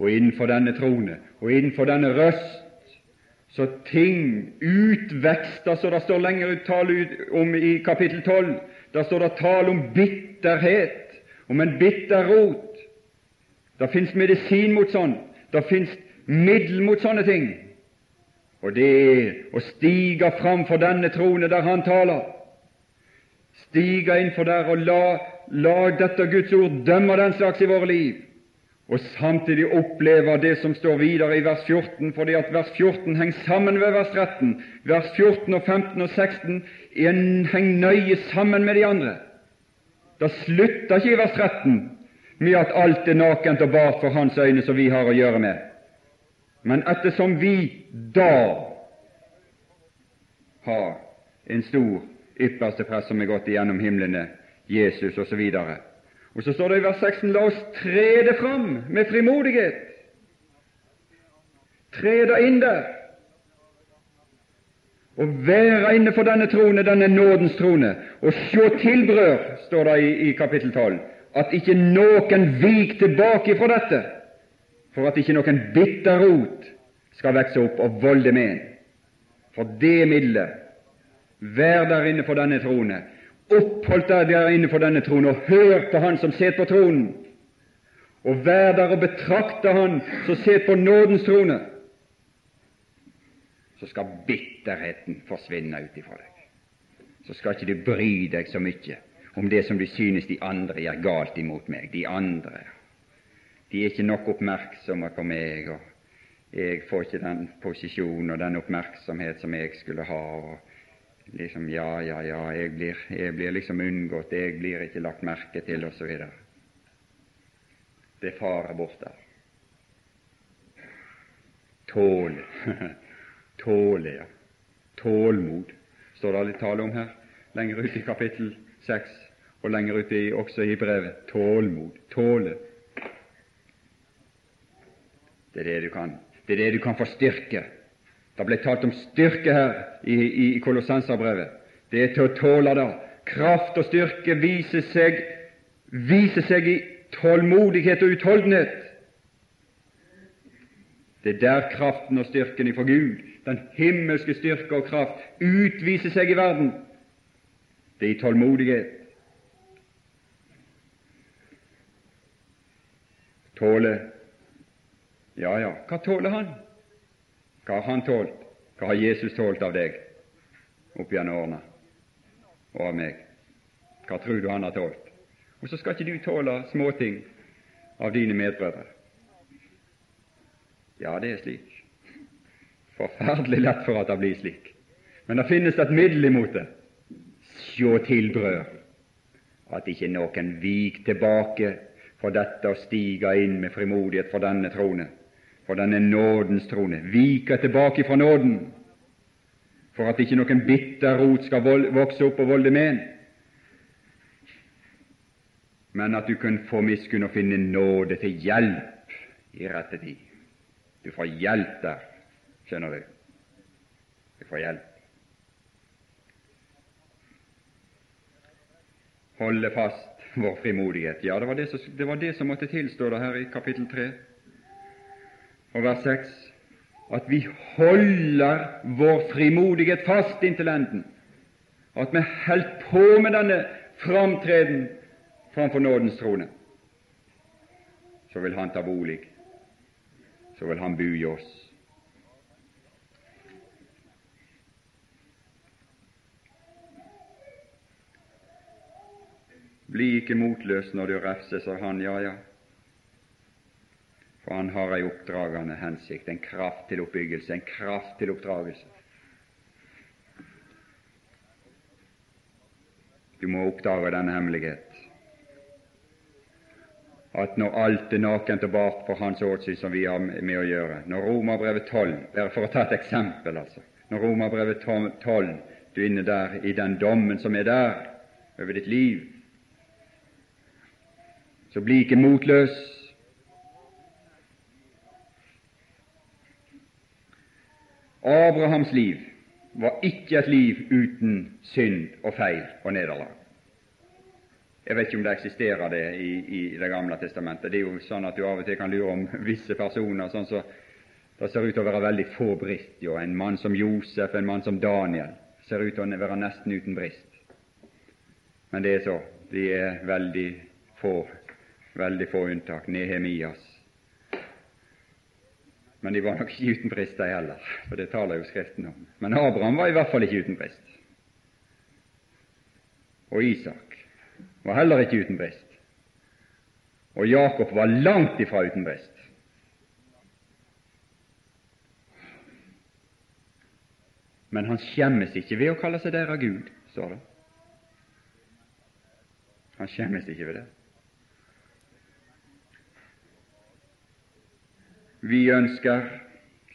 Og innenfor denne trone og innenfor denne røst så ting utvekster, så det står lenger ut tale om i kapittel 12. Der står det tale om bitterhet, om en bitter rot. Det fins medisin mot sånn. Det fins middel mot sånne ting. Og det er å stige fram for denne trone der Han taler. Stige innfor der og la, la dette Guds ord dømme den slags i våre liv. Og samtidig oppleve det som står videre i vers 14, fordi at vers 14 henger sammen med vers 13. Vers 14 og 15 og 16 henger nøye sammen med de andre. Det slutter ikke i vers 13 med at alt er nakent og bart for Hans øyne som vi har å gjøre med. Men ettersom vi da har en stor ypperste prest som er gått igjennom himlene, Jesus osv. Og, og så står det i vers 16 la oss tre det fram med frimodighet. Tre det inn der. Og være inne for denne trone, denne nådens trone, og sjå tilbrør, står det i, i kapittel 12 at ikke noen vik tilbake fra dette, for at ikke noen bitter rot skal vokse opp og volde med en. For det middelet, vær der inne for denne trone, oppholdt deg der inne for denne trone, og hør på Han som sitter på tronen, og vær der og betrakte Han som sitter på nådens trone, så skal bitterheten forsvinne ut ifra deg. Så skal ikke du bry deg så mye om det som du synes de andre gjør galt imot meg. De andre de er ikke nok oppmerksomme på meg, og jeg får ikke den posisjon og den oppmerksomhet som jeg skulle ha. og liksom, Ja, ja, ja, jeg blir, jeg blir liksom unngått, jeg blir ikke lagt merke til, osv. Det farer bort der. Tåle. Tåle, ja. Tålmod står det litt tale om her, lenger ute i kapittel 6 og lenger ute også i brevet tålmod, tåle. Det er det du kan. Det er det du kan få styrke. Det ble talt om styrke her i, i, i Kolossenserbrevet. Det er til å tåle det. Kraft og styrke viser seg, viser seg i tålmodighet og utholdenhet. Det er der kraften og styrken ifra Gud, den himmelske styrke og kraft, utviser seg i verden. Det er i tålmodighet. Tåle Ja, ja, hva tåler han? Hva har han tålt? Hva har Jesus tålt av deg opp gjennom årene og av meg? Hva tror du han har tålt? Og så skal ikke du tåle småting av dine medbrødre. Ja, det er slik. Forferdelig lett for at det blir slik. Men det finnes et middel imot det. Sjå til, brød, at ikke noen vik tilbake for dette å stige inn med frimodighet for denne trone, for denne nådens trone, vike tilbake fra nåden, for at ikke noen bitter rot skal vokse opp og volde med en, men at du kan få miskunn og finne nåde til hjelp i rette tid. Du får hjelp der, skjønner du. Du får hjelp. Holde fast vår frimodighet. Ja, det var det, som, det var det som måtte tilstå det her i kapittel 3 og vers 6, at vi holder vår frimodighet fast inntil enden. At vi holder på med denne framtreden framfor nådens trone. Så vil Han ta bolig. Så vil Han bo i oss. Bli ikke motløs når du refses av Han, ja, ja. For han har ei oppdragende hensikt, en kraft til oppbyggelse, en kraft til oppdragelse. Du må oppdage denne hemmelighet. At når alt er nakent og bart for Hans åsyn som vi har med å gjøre Når Romerbrevet 12 Bare for å ta et eksempel, altså. Når Romerbrevet 12 du er inne der i den dommen som er der over ditt liv, så bli ikke motløs. Abrahams liv var ikke et liv uten synd og feil og nederlag. Jeg vet ikke om det eksisterer det i, i, Det gamle testamentet. Det er jo sånn at du av og til kan lure om visse personer. sånn så Det ser ut til å være veldig få brist. Jo. En mann som Josef, en mann som Daniel, ser ut til å være nesten uten brist. Men det er så. De er veldig få, veldig få unntak. Nehemias men de var nok ikke uten brist, de heller, for det taler jo Skriften om. Men Abraham var i hvert fall ikke uten brist. Og Isak var heller ikke uten brist. Og Jakob var langt ifra uten brist. Men han skjemmes ikke ved å kalle seg der av Gud, står det. Han skjemmes ikke ved det. Vi ønsker,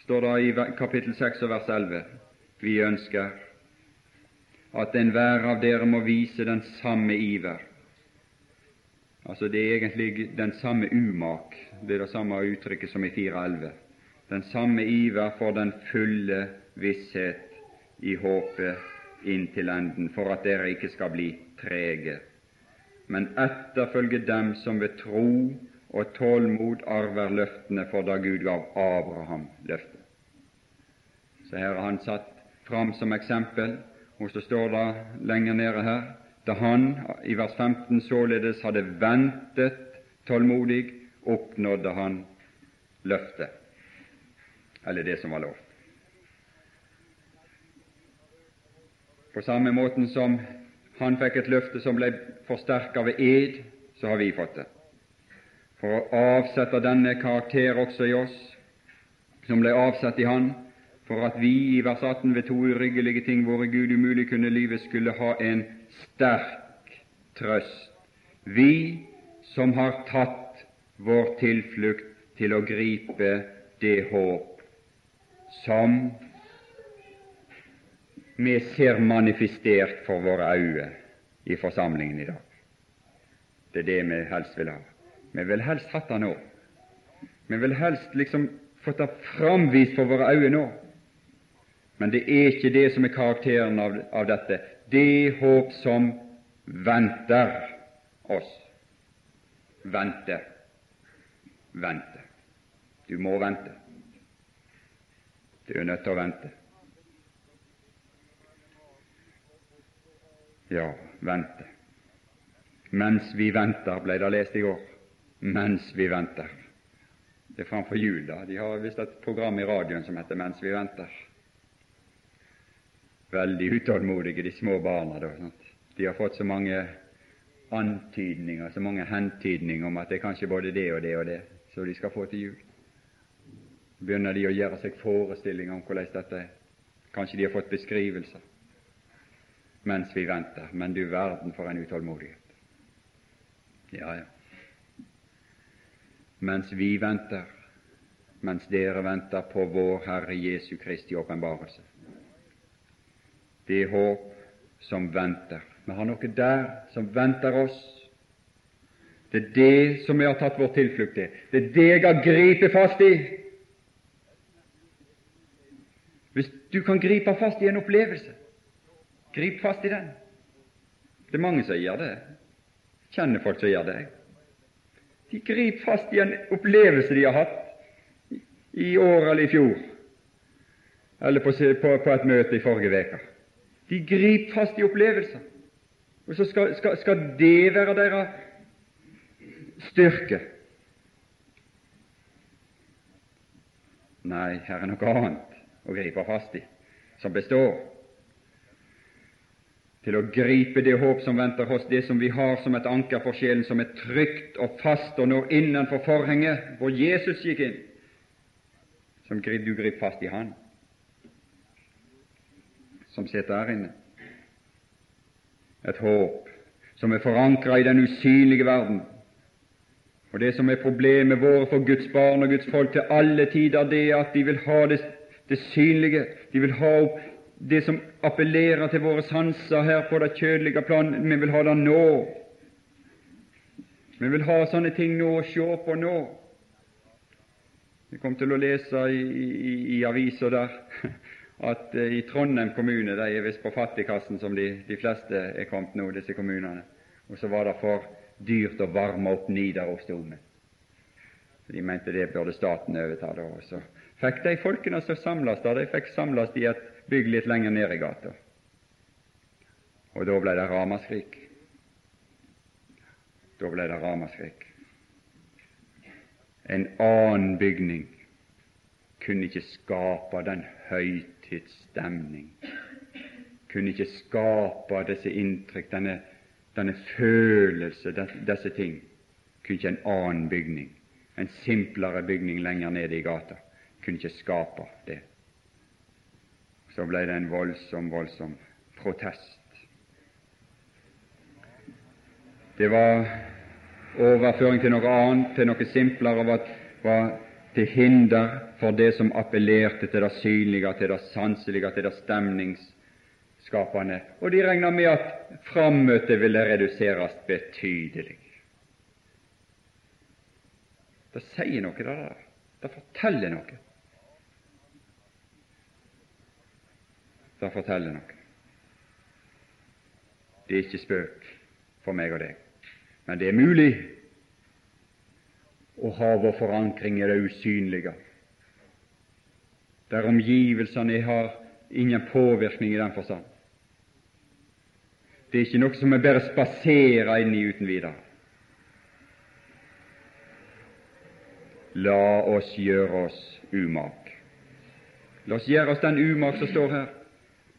står det i kapittel 6 og vers 11, vi ønsker at enhver av dere må vise den samme iver. Altså Det er egentlig den samme umak, det er det samme uttrykket som i 4.11. Den samme iver for den fulle visshet i håpet inntil enden, for at dere ikke skal bli trege, men etterfølge dem som ved tro og tålmod arver løftene, for da Gud gav Abraham løftet. Så her har han satt fram som eksempel, og så står det lenger nede her da han i vers 15 således hadde ventet tålmodig, oppnådde han løftet, eller det som var lovt. På samme måten som han fikk et løfte som ble forsterket ved ed, så har vi fått det for å avsette denne karakter også i oss, som ble avsatt i Han, for at vi i vers 18 ved to uryggelige ting våre Gud umulig kunne lyve, skulle ha en sterk trøst. Vi som har tatt vår tilflukt til å gripe det håp som vi ser manifestert for våre øyne i forsamlingen i dag. Det er det vi helst vil ha. Vi vil helst hatt det nå. Vi vil helst liksom fått det framvist for våre øyne nå. Men det er ikke det som er karakteren av, av dette. Det håp som venter oss. Vente. Vente. Du må vente. Du er nødt til å vente. Ja, vente. Mens vi venter, ble det lest i går mens vi venter. Det er framfor jul, da. De har visst et program i radioen som heter Mens vi venter. Veldig utålmodige, de små barna. da. Sant? De har fått så mange antydninger, så mange hentydninger om at det er kanskje både det og det og det som de skal få til jul. Begynner de å gjøre seg forestillinger om hvordan dette er. Kanskje de har fått beskrivelser mens vi venter. Men du verden for en utålmodighet. Ja, ja mens vi venter, mens dere venter på vår Herre Jesu Kristi åpenbarelse. Det er håp som venter. Vi har noe der som venter oss. Det er det som vi har tatt vår tilflukt til. Det er det jeg har gripet fast i. Hvis du kan gripe fast i en opplevelse, grip fast i den. Det er mange som gjør det. Kjenner folk som gjør det. De griper fast i en opplevelse de har hatt i år eller i fjor, eller på, på, på et møte i forrige uke. De griper fast i opplevelser. Og så skal, skal, skal det være deres styrke. Nei, her er noe annet å gripe fast i, som består. Til å gripe det håp som venter oss, det som vi har som et anker for sjelen, som er trygt og fast og når innenfor forhenget hvor Jesus gikk inn, som du griper fast i Han som sitter her inne. Et håp som er forankra i den usynlige verden. Og Det som er problemet våre for Guds barn og Guds folk til alle tider, det er at de vil ha det, det synlige. De vil ha opp det som appellerer til våre sanser her på det kjødelige plan. Vi vil ha det nå. Vi vil ha sånne ting nå å se på nå. Vi kom til å lese i, i, i avisa der at eh, i Trondheim kommune De er visst på fattigkassen som de, de, fleste er kommet nå, disse kommunene. Og så var det for dyrt å varme opp Nidarosdomen. De mente det burde staten overta. da, Så fikk de folkene som samles der, de fikk samles i et bygg litt lenger ned i gata. Og da ble det ramaskrik. Da ble det ramaskrik. En annen bygning kunne ikke skape den høytidsstemning, kunne ikke skape disse inntrykk, denne, denne følelse, disse ting, kunne ikke en annen bygning, en simplere bygning lenger nede i gata, kunne ikke skape det så ble det en voldsom, voldsom protest. Det var overføring til noe annet, til noe simplere, var, var til hinder for det som appellerte til det synlige, til det sanselige, til det stemningsskapende. Og de regna med at frammøtet ville reduseres betydelig. Det sier noe, det der. Det forteller noe. Som forteller noe. Det er ikke spøk for meg og deg, men det er mulig å ha vår forankring i det usynlige, der omgivelsene har ingen påvirkning i den forstand. Det er ikke noe som vi bare spaserer inn i uten videre. La oss gjøre oss umak. La oss gjøre oss den umak som står her.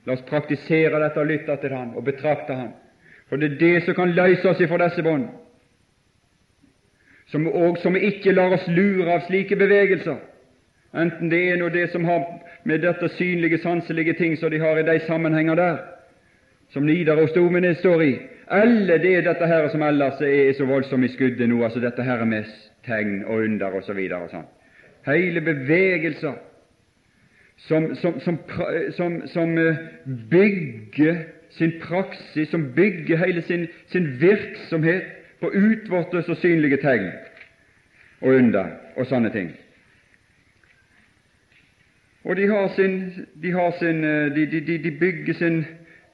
La oss praktisere dette og lytte til Han og betrakte Han. For det er det som kan løse oss ifra disse bånd. Som, og som ikke lar oss lure av slike bevegelser, enten det er noe det som har med dette synlige, sanselige ting som de har i de sammenhenger der, som Nidarosdomen står i, eller det er dette her som ellers er så voldsomt i skuddet nå, altså dette her med tegn og under osv. Så og sånn. Hele bevegelser som, som, som, som, eh, bygger sin praksis, som bygger hele sin, sin virksomhet på utvortes og synlige tegn og under og sånne ting. Og de, har sin, de, har sin, eh, de, de, de bygger sin,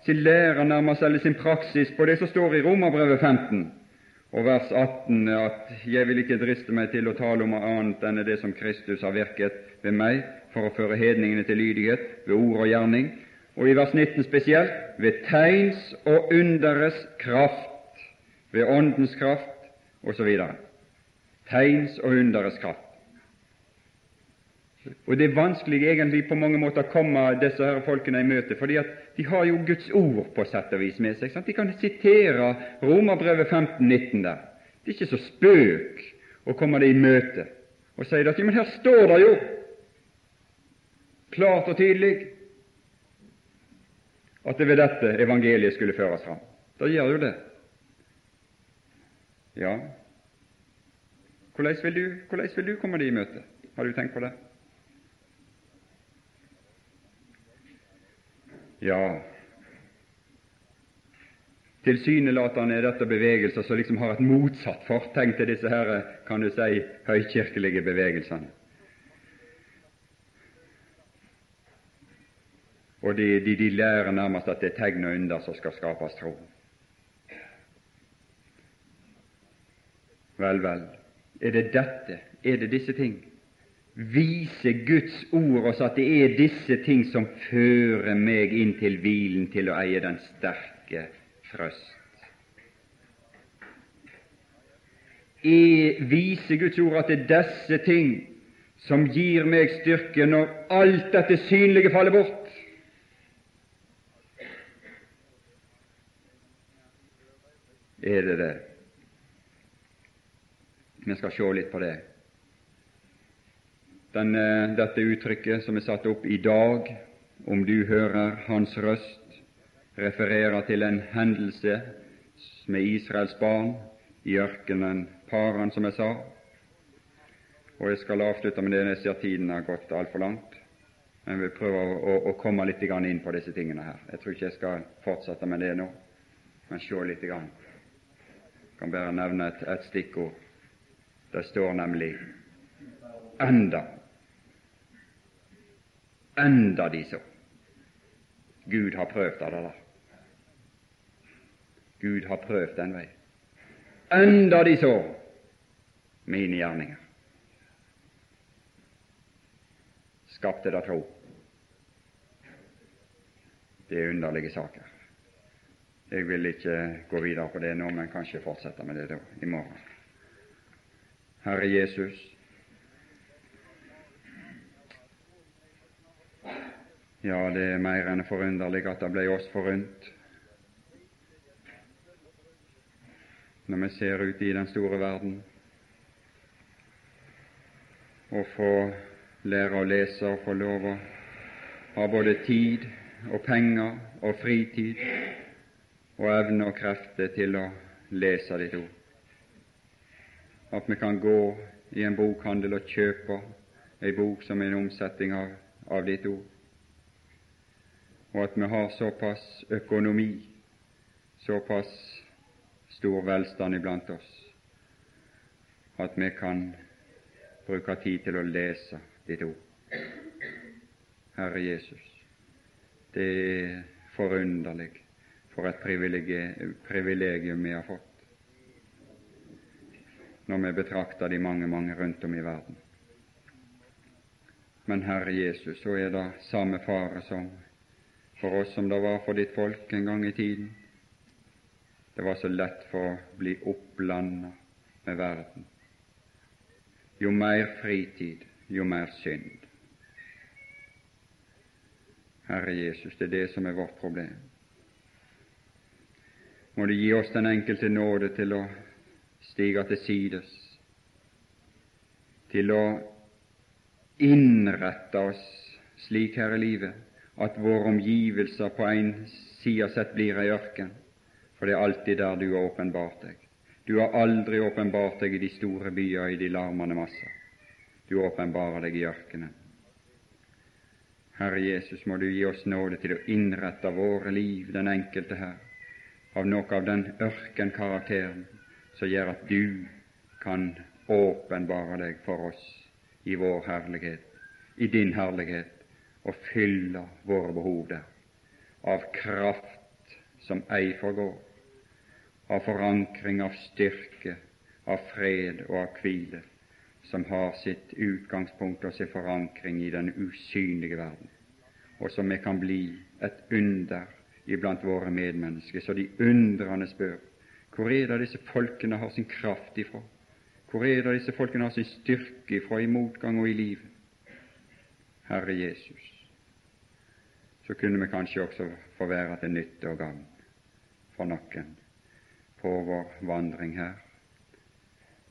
sin lære nærmest, eller sin praksis, på det som står i Romerbrevet 15 og vers 18, at 'jeg vil ikke driste meg til å tale om annet enn det som Kristus har virket ved meg for å føre hedningene til lydighet ved ord og gjerning', og i vers 19 spesielt 'ved tegns og underes kraft', ved Åndens kraft osv. Tegns og underes kraft. Og Det er vanskelig egentlig på mange måter å komme disse her folkene i møte, fordi at de har jo Guds ord på sett og vis med seg. Sant? De kan sitere Romerbrevet 15-19 der. Det er ikke så spøk å komme det i møte og si at men her står det jo klart og tydelig at det ved dette evangeliet skulle føres fram. Da gjør jo det. Ja, hvordan vil, du, hvordan vil du komme det i møte? Har du tenkt på det? Ja, tilsynelatende er dette bevegelser som liksom har et motsatt fortegn til disse her, kan du si, høykirkelige bevegelsene. Og de, de, de lærer nærmest at det er tegn og under som skal skapes tro. Vel, vel, er det dette, er det disse ting viser Guds ord oss at det er disse ting som fører meg inn til hvilen, til å eie den sterke trøst. Er, viser Guds ord at det er disse ting som gir meg styrke når alt dette synlige faller bort? Er det det. Vi skal se litt på det. Den, dette uttrykket som er satt opp i dag, om du hører Hans røst, refererer til en hendelse med Israels barn i ørkenen Paran, som jeg sa. Og Jeg skal avslutte med det jeg ser tiden har gått altfor langt. Men vi vil prøve å, å, å komme litt inn på disse tingene her. Jeg tror ikke jeg skal fortsette med det nå, men se litt. Grann. Kan bare nevne et, et stikkord. Det står nemlig 'enda'. Enda de så. Gud har prøvd av det der. Gud har prøvd den vei. Enda de så mine gjerninger. Skapte det tro. Det er underlige saker. Jeg vil ikke gå videre på det nå, men kanskje fortsette med det da i morgen. Herre Jesus, ja, det er mer enn forunderlig at det ble oss forunt når vi ser ut i den store verden og få lære å lese og få lov å ha både tid og penger og fritid og evne og krefter til å lese ditt ord. At vi kan gå i en bokhandel og kjøpe ei bok som er en omsetning av, av ditt ord, og at vi har såpass økonomi, såpass stor velstand iblant oss, at vi kan bruke tid til å lese ditt ord. Herre Jesus, det er forunderlig for et privilegium vi har fått når vi betrakter de mange, mange rundt om i verden. Men Herre Jesus, så er det samme fare som for oss som det var for ditt folk en gang i tiden. Det var så lett for å bli opplanda med verden. Jo mer fritid, jo mer synd. Herre Jesus, det er det som er vårt problem. Må du gi oss den enkelte nåde til å stige til sides, til å innrette oss slik her i livet at våre omgivelser på en side sett blir ei ørken, for det er alltid der du har åpenbart deg. Du har aldri åpenbart deg i de store byer, i de larmende masser. Du åpenbarer deg i ørkenen. Herre Jesus, må du gi oss nåde til å innrette våre liv, den enkelte her, av noe av den ørkenkarakteren som gjør at du kan åpenbare deg for oss i vår herlighet, i din herlighet, og fylle våre behov der, av kraft som ei forgår, av forankring av styrke, av fred og av hvile, som har sitt utgangspunkt og sin forankring i den usynlige verden, og som vi kan bli et under iblant våre medmennesker, så de undrende spør hvor er det disse folkene har sin kraft ifra? Hvor er det disse folkene har sin styrke ifra i motgang og i livet? Herre Jesus, så kunne vi kanskje også få være til nytte og gagn for noen på vår vandring her,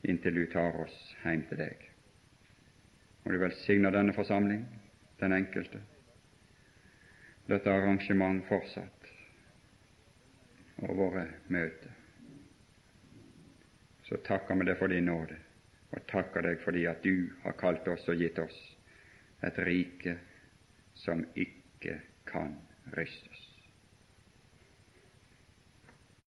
inntil du tar oss hjem til deg. Må du velsigne denne forsamling, den enkelte, dette arrangement fortsatt, og våre møter så takker vi deg for din nåde, og takker deg fordi at du har kalt oss og gitt oss et rike som ikke kan rystes.